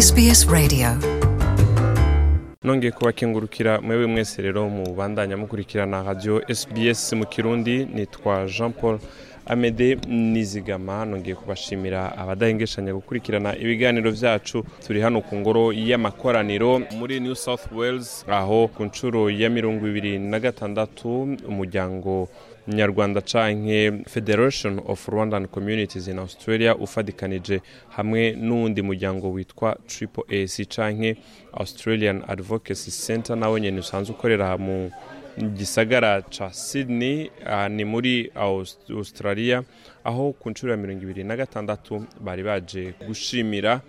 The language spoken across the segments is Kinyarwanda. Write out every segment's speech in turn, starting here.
SBS Radio. Nongeye kubakengurukira mwewe mwese rero mu bandanya mukurikirana radio SBS mu kirundi nitwa Jean Paul. Amede Nizigama nongeye kubashimira abadahengeshanya gukurikirana ibiganiro vyacu. Turi hano ku ngoro y'amakoraniro muri New South Wales aho ku nshuro ya mirongo ibiri na gatandatu umuryango nyarwanda canke federation of rwandan communities in australia ufadikanije hamwe n'uwundi muryango witwa triple ac canke australian advocacy center nawe nyene usanzwe ukorera mu gisagara ca sydney ni muri Aus- australia aho ku nshuro ya mirongo ibiri na gatandatu bari baje gushimira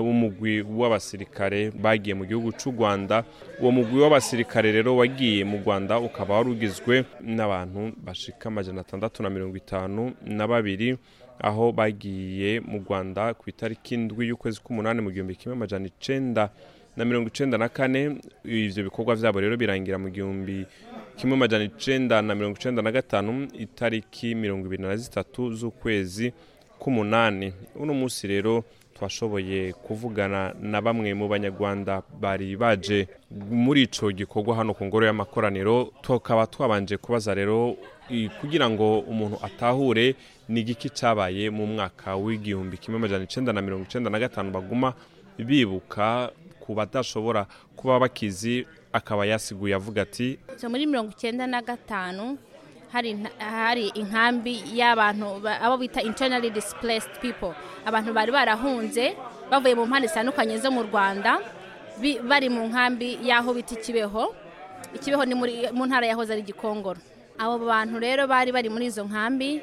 umugwi w'abasirikare bagiye mu gihugu c'u rwanda. Uwo mugwi w'abasirikare rero wagiye mu rwanda ukaba wari ugizwe n'abantu bashika amajana atandatu na mirongo itanu na babiri aho bagiye mu rwanda ku itariki indwi y'ukwezi k'umunani mu gihumbi kimwe amajana icenda na mirongo icenda na kane. Ivyo bikorwa vyabo rero birangira mu gihumbi kimwe amajana icenda na mirongo icenda na gatanu itariki mirongo ibiri na zitatu z'ukwezi k'umunani. Uno munsi rero twashoboye kuvugana na bamwe mu banyarwanda bari baje muri ico gikorwa hano ku ngoro y'amakoraniro. Tukaba twabanje kubaza rero kugira ngo umuntu atahure ni igiki cabaye mu mwaka w'igihumbi kimwe amajana icenda na mirongo icenda na gatanu baguma bibuka ku badashobora kuba bakizi akaba yasiguye avuga ati muri mirongo icyenda na gatanu hari inkambi y'abantu ba- abo bita internally displaced people. Abantu bari barahunze bavuye mu mpande zitandukanye zo mu rwanda bari mu nkambi y'aho bita ikibeho. Ikibeho ni mu ntara yahoze ari gikongoro. Abo bantu rero bari bari muri izo nkambi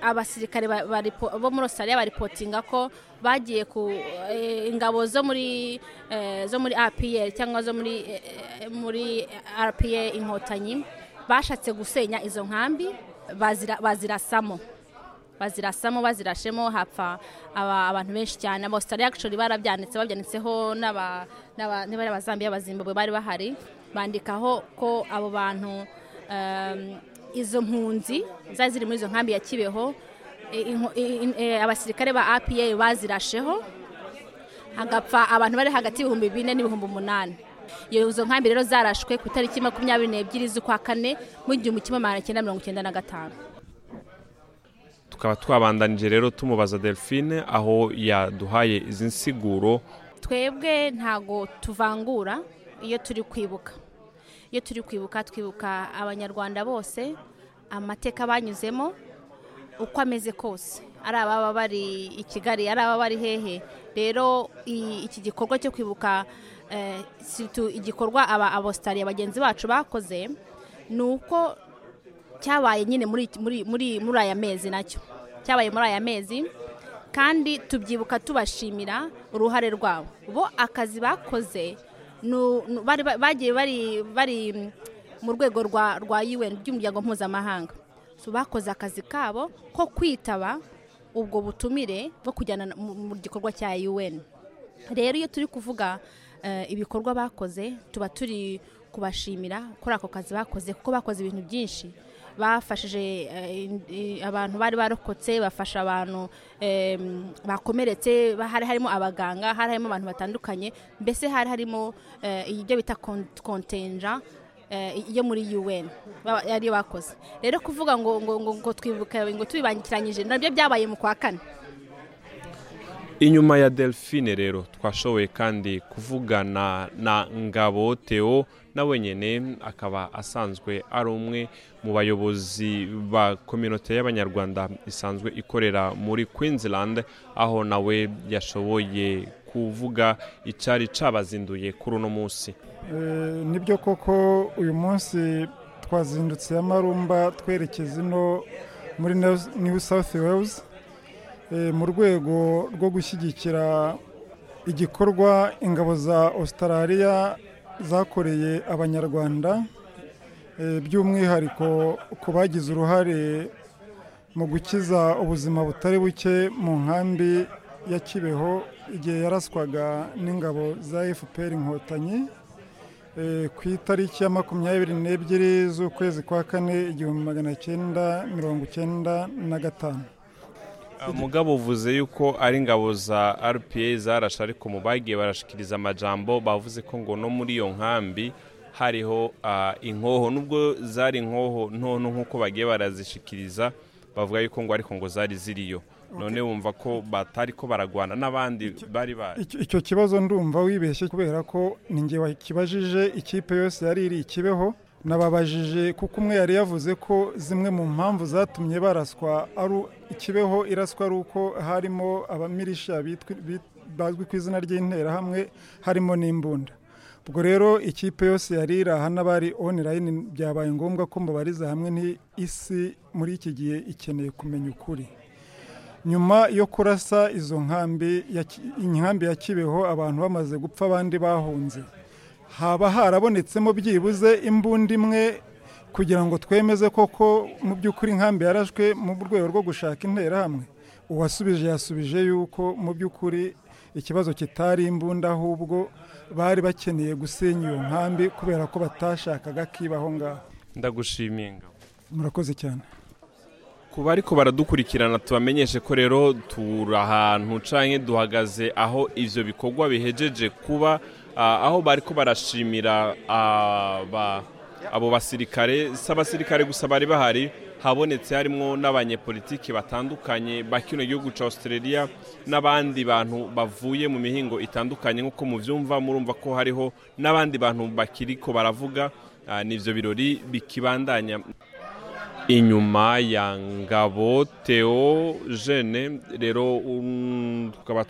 abasirikare ba ripo- bo muri australia baripotinga ko bagiye ku eh, ingabo zo muri eh, zo muri APR cyangwa zo muri eh, muri RPA inkotanyi bashatse gusenya izo nkambi bazira bazirasamo. Bazirasamo bazirashemo hapfa aba- abantu benshi cyane. Abaustralia actually barabyanditse babyanditseho n'aba n'aba- niba ari abazambiya abazimbabwe bari bahari bandikaho ko abo bantu um, izo mpunzi zari ziri muri izo nkambi ya kibeho eh, abasirikare ba APA bazirasheho hagapfa abantu bari hagati y'ibihumbi bine n'ibihumbi umunani. Iyo izo nkambi rero zarashwe ku itariki makumyabiri n'ebyiri z'ukwa kane mu gihumbi kimwe magana cyenda mirongo icyenda na gatanu. Tukaba twabandanije rero tumubaza delphine aho yaduhaye izi nsiguro. Twebwe ntago tuvangura iyo turi kwibuka. Iyo turi kwibuka twibuka abanyarwanda bose amateka banyuzemo uko ameze kose. Ari ababa bari i kigali ari ababa bari hehe. Rero iki gikorwa cyo kwibuka eh, igikorwa aba abositariya bagenzi bacu bakoze ni uko cyabaye nyine muri muri aya mezi na cyo. Cyabaye muri aya mezi kandi tubyibuka tubashimira uruhare rwabo. Bo akazi bakoze bagiye bari mu rwego rwa UN ry'umuryango mpuzamahanga. Bakoze akazi kabo ko kwitaba ubwo butumire bwo kujyana na- mu mu gikorwa cya UN rero iyo turi kuvuga eh, ibikorwa bakoze tuba turi kubashimira kuri ako kazi bakoze kuko bakoze ibintu byinshi. Bafashije eh, abantu bari barokotse bafasha abantu bakomeretse ba- hari harimo abaganga hari harimo abantu batandukanye mbese hari harimo eh, ibyo bita kon- kontenja eh, yo muri UN ariyo bakoze. Rero kuvuga ngo ngo ngo, ngo twibuka ngo tubibangikiranyije na byo byabaye mu kwa kane. Inyuma ya delphine rero twashoboye kandi kuvugana na ngabo theo nawe nyene akaba asanzwe ari umwe mu bayobozi ba kominote y'abanyarwanda isanzwe ikorera muri queensland aho nawe yashoboye kuvuga icyari cabazinduye kuri uno munsi. Eh, ni byo koko uyu munsi twazindutse amarumba twerekeza ino muri New- south wales. Mu rwego rwo gushyigikira igikorwa ingabo za australia zakoreye abanyarwanda eh, by'umwihariko ku bagize uruhare mu gukiza ubuzima butari buke mu nkambi ya kibeho igihe yaraswaga n'ingabo za fpr inkotanyi Eh, ku itariki ya makumyabiri n'ebyiri z'ukwezi kwa kane igihumbi magana cyenda mirongo icyenda na gatanu. Mugabo uvuze yuko ari ingabo za rpa zarashe ariko mu bagiye barashikiriza amajambo bavuze ko ngo no muri iyo nkambi hariho inkoho. Nubwo zari inkoho ntonto nk'uko bagiye barazishikiriza bavuga yuko ngo ariko ngo zari ziriyo. None wumva ko batari ko baragwana n'abandi bari bari Icyo- icyo kibazo ndumva wibeshye kubera ko ninjye wakibajije ikipe yose yari iri ikibeho. Nababajije kuko umwe yari yavuze ko zimwe mu mpamvu zatumye baraswa ari ikibeho iraswa ari uko harimo abamirisha bazwi ku izina ry'interahamwe harimo n'imbunda. Ubwo rero ikipe yose yari iri aha n'abari online byabaye ngombwa ko mubariza hamwe n'isi muri iki gihe ikeneye kumenya ukuri. Nyuma yo kurasa izo nkambi inkambi ya kibeho abantu bamaze gupfa abandi bahunze. Haba harabonetsemo byibuze imbunda imwe kugira ngo twemeze koko mu by'ukuri inkambi yarashwe mu rwego rwo gushaka interahamwe. Uwasubije yasubije yuko mu by'ukuri ikibazo kitari imbunda ahubwo bari bakeneye gusenya iyo nkambi kubera ko batashakaga kibaho ngaho. Ndagushimiye ngabo murakoze cyane. Ku bariko baradukurikirana tubamenyeshe ko rero turi ahantu duhagaze aho ivyo bikorwa bihejeje kuba ah, aho bariko barashimira aba abo basirikare si abasirikare gusa bari bahari habonetse harimwo n'abanyepolitiki batandukanye ba kino gihugu ca australia n'abandi bantu bavuye mu mihingo itandukanye. Nk'uko muvyumva murumva ko hariho n'abandi bantu bakiriko baravuga. Ah, n'ivyo birori bikibandanya. Inyuma ya ngabo theo jene rero tukaba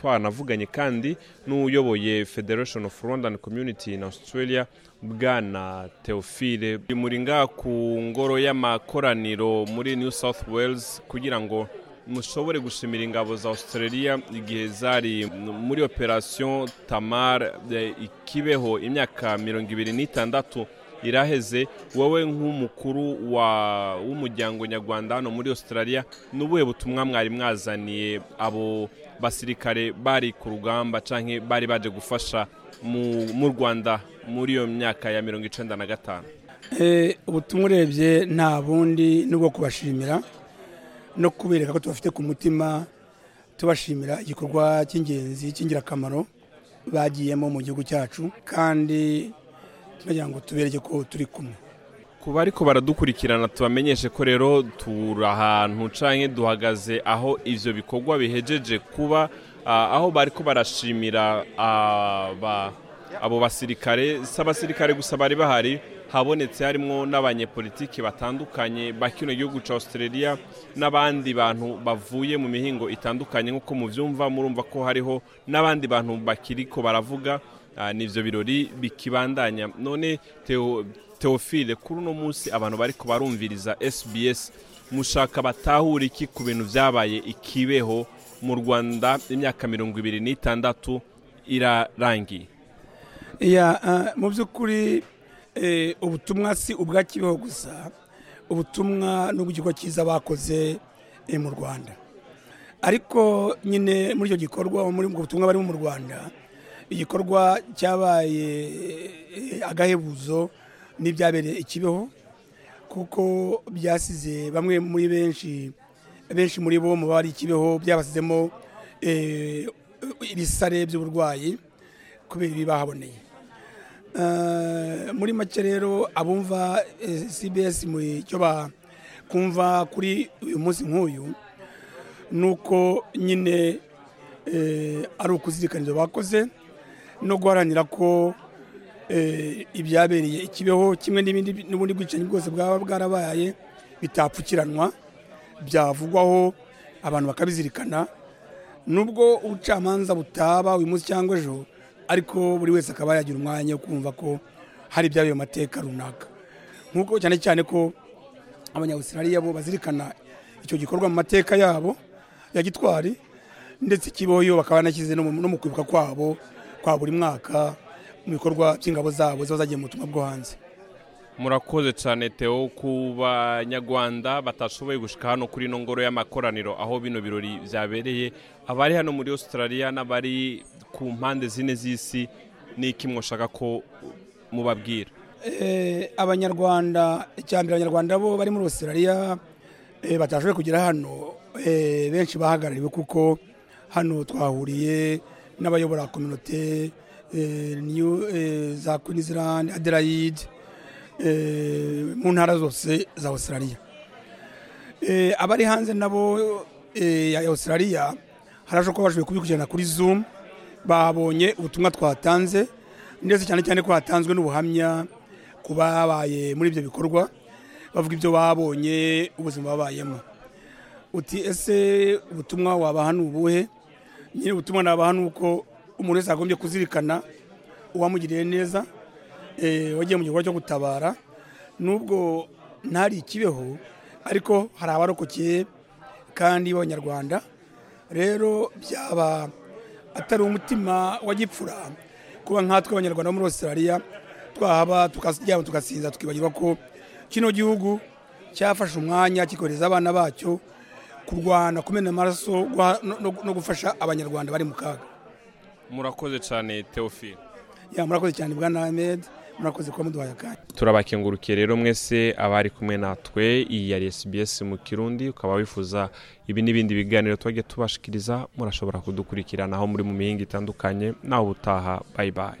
twanavuganye kandi n'uyoboye federation of rwandan community in australia bwana theophile muri ngaha ku ngoro y'amakoraniro muri new south wales kugira ngo mushobore gushimira ingabo za australia igihe zari muri operation tamar eh, ikibeho imyaka mirongo ibiri n'itandatu. Iraheze wowe nk'umukuru w'umuryango nyarwanda hano muri australia n'ubuhe butumwa mwari mwazaniye abo basirikare bari ku rugamba canke bari baje gufasha mu, rwanda muri iyo myaka ya mirongo icenda na gatanu? Eh, ubutumwa urebye nta bundi n'ubwo kubashimira no kubereka ko tubafite ku mutima tubashimira igikorwa cy'ingenzi cy'ingirakamaro bagiyemo mu gihugu cyacu. Kandi tunagira ngo tubereke ko turi kumwe. Ku bariko baradukurikirana tubamenyeshe ko rero turi ahantu canke duhagaze aho ivyo bikorwa bihejeje kuba ah, aho bariko barashimira aba abo basirikare. Si abasirikare gusa bari bahari habonetse harimwo n'abanyepolitiki batandukanye ba kino gihugu ca australia n'abandi bantu bavuye mu mihingo itandukanye. Nk'uko muvyumva murumva ko hariho n'abandi bantu bakiriko baravuga. Ah, n'ivyo birori bikibandanya. None Theophile kuri uno munsi abantu bariko barumviriza SBS mushaka batahura iki ku bintu vyabaye ikibeho mu Rwanda? Imyaka mirongo ibiri n'itandatu irarangiye. Ah, mu by'ukuri eh, ubutumwa si ubwa kibeho gusa. Ubutumwa n'ubw'igikorwa cyiza bakoze eh, mu rwanda. Ariko nyine muri icyo gikorwa muri ubwo butumwa barimo mu rwanda igikorwa cyabaye eh, agahebuzo n'ibyabereye ikibeho kuko byasize bamwe muri benshi benshi muri bo mu bari ikibeho byabasizemo eh, ibisare by'uburwayi kubera ibi bahaboneye. Eh, muri make rero abumva cbs mu icyo bakumva kuri uyu munsi nk'uyu ni uko nyine ari ukuzirikana ibyo bakoze. No guharanira ko eh, ibyabereye. Ikibeho kimwe n'ibindi n'ubundi bwicanyi bwose bwaba bwarabaye bitapfukiranwa byavugwaho abantu bakabizirikana. Nubwo ubucamanza butaba uyu munsi cyangwa ejo ariko buri wese akaba yagira umwanya wo kumva ko hari ibyabaye mu mateka runaka. Nk'uko cyane cyane ko abanyawusirariya bo bazirikana icyo gikorwa mu mateka yabo ya gitwari ndetse ikiboyo bakaba banashyize no mu kwibuka kwabo kwa buri mwaka mu bikorwa by'ingabo zabo ziba zagiye mu butumwa bwo hanze. Murakoze cyane Theo ku banyarwanda batashoboye gushika hano kuri ino ngoro y'amakoraniro aho bino birori byabereye. Abari hano muri australia n'abari ku mpande zine z'isi n'iki mwoshaka ko mubabwira? Eh, abanyarwanda icyambere abanyarwanda bo bari muri australia eh, batashoboye kugera hano eh, benshi bahagarariwe kuko hano twahuriye n'abayobora kominote eh, New, eh, za Queensland Adelaide eh, mu ntara zose za Australia. Eh, abari hanze nabo eh, ya Australia harashoboka ko bashoboye kubikurikirana kuri Zoom babonye ubutumwa twatanze ndetse cyane cyane ko hatanzwe n'ubuhamya ku babaye muri ibyo bikorwa bavuga ibyo babonye ubuzima babayemo. Uti ese ubutumwa wabaha ni ubuhe? Nyine ubutumwa nabaha ni uko umuntu wese agombye kuzirikana uwamugiriye neza eh, wagiye mu gikorwa cyo gutabara. Nubwo ntari ikibeho ariko hari abarokokeye kandi b'abanyarwanda. Rero byaba atari umutima wa gipfura kuba nkatwe abanyarwanda bo muri australia twahaba tukaryama tugasinza tukibagirwa ko kino gihugu cyafashe umwanya kikohereza abana bacyo kurwana kumena amaraso no- gufasha abanyarwanda bari mu kaga. Murakoze cyane teofile ya murakoze cyane bwana ahmed. Murakoze kuba muduhaye akanya. Turabakengurukiye rero mwese abari kumwe natwe iyi yari SBS mu kirundi ukaba wifuza ibi n'ibindi biganiro twagiye tubashikiriza murashobora kudukurikirana aho muri mu mihinga itandukanye. Nawe ubutaha bayi bayi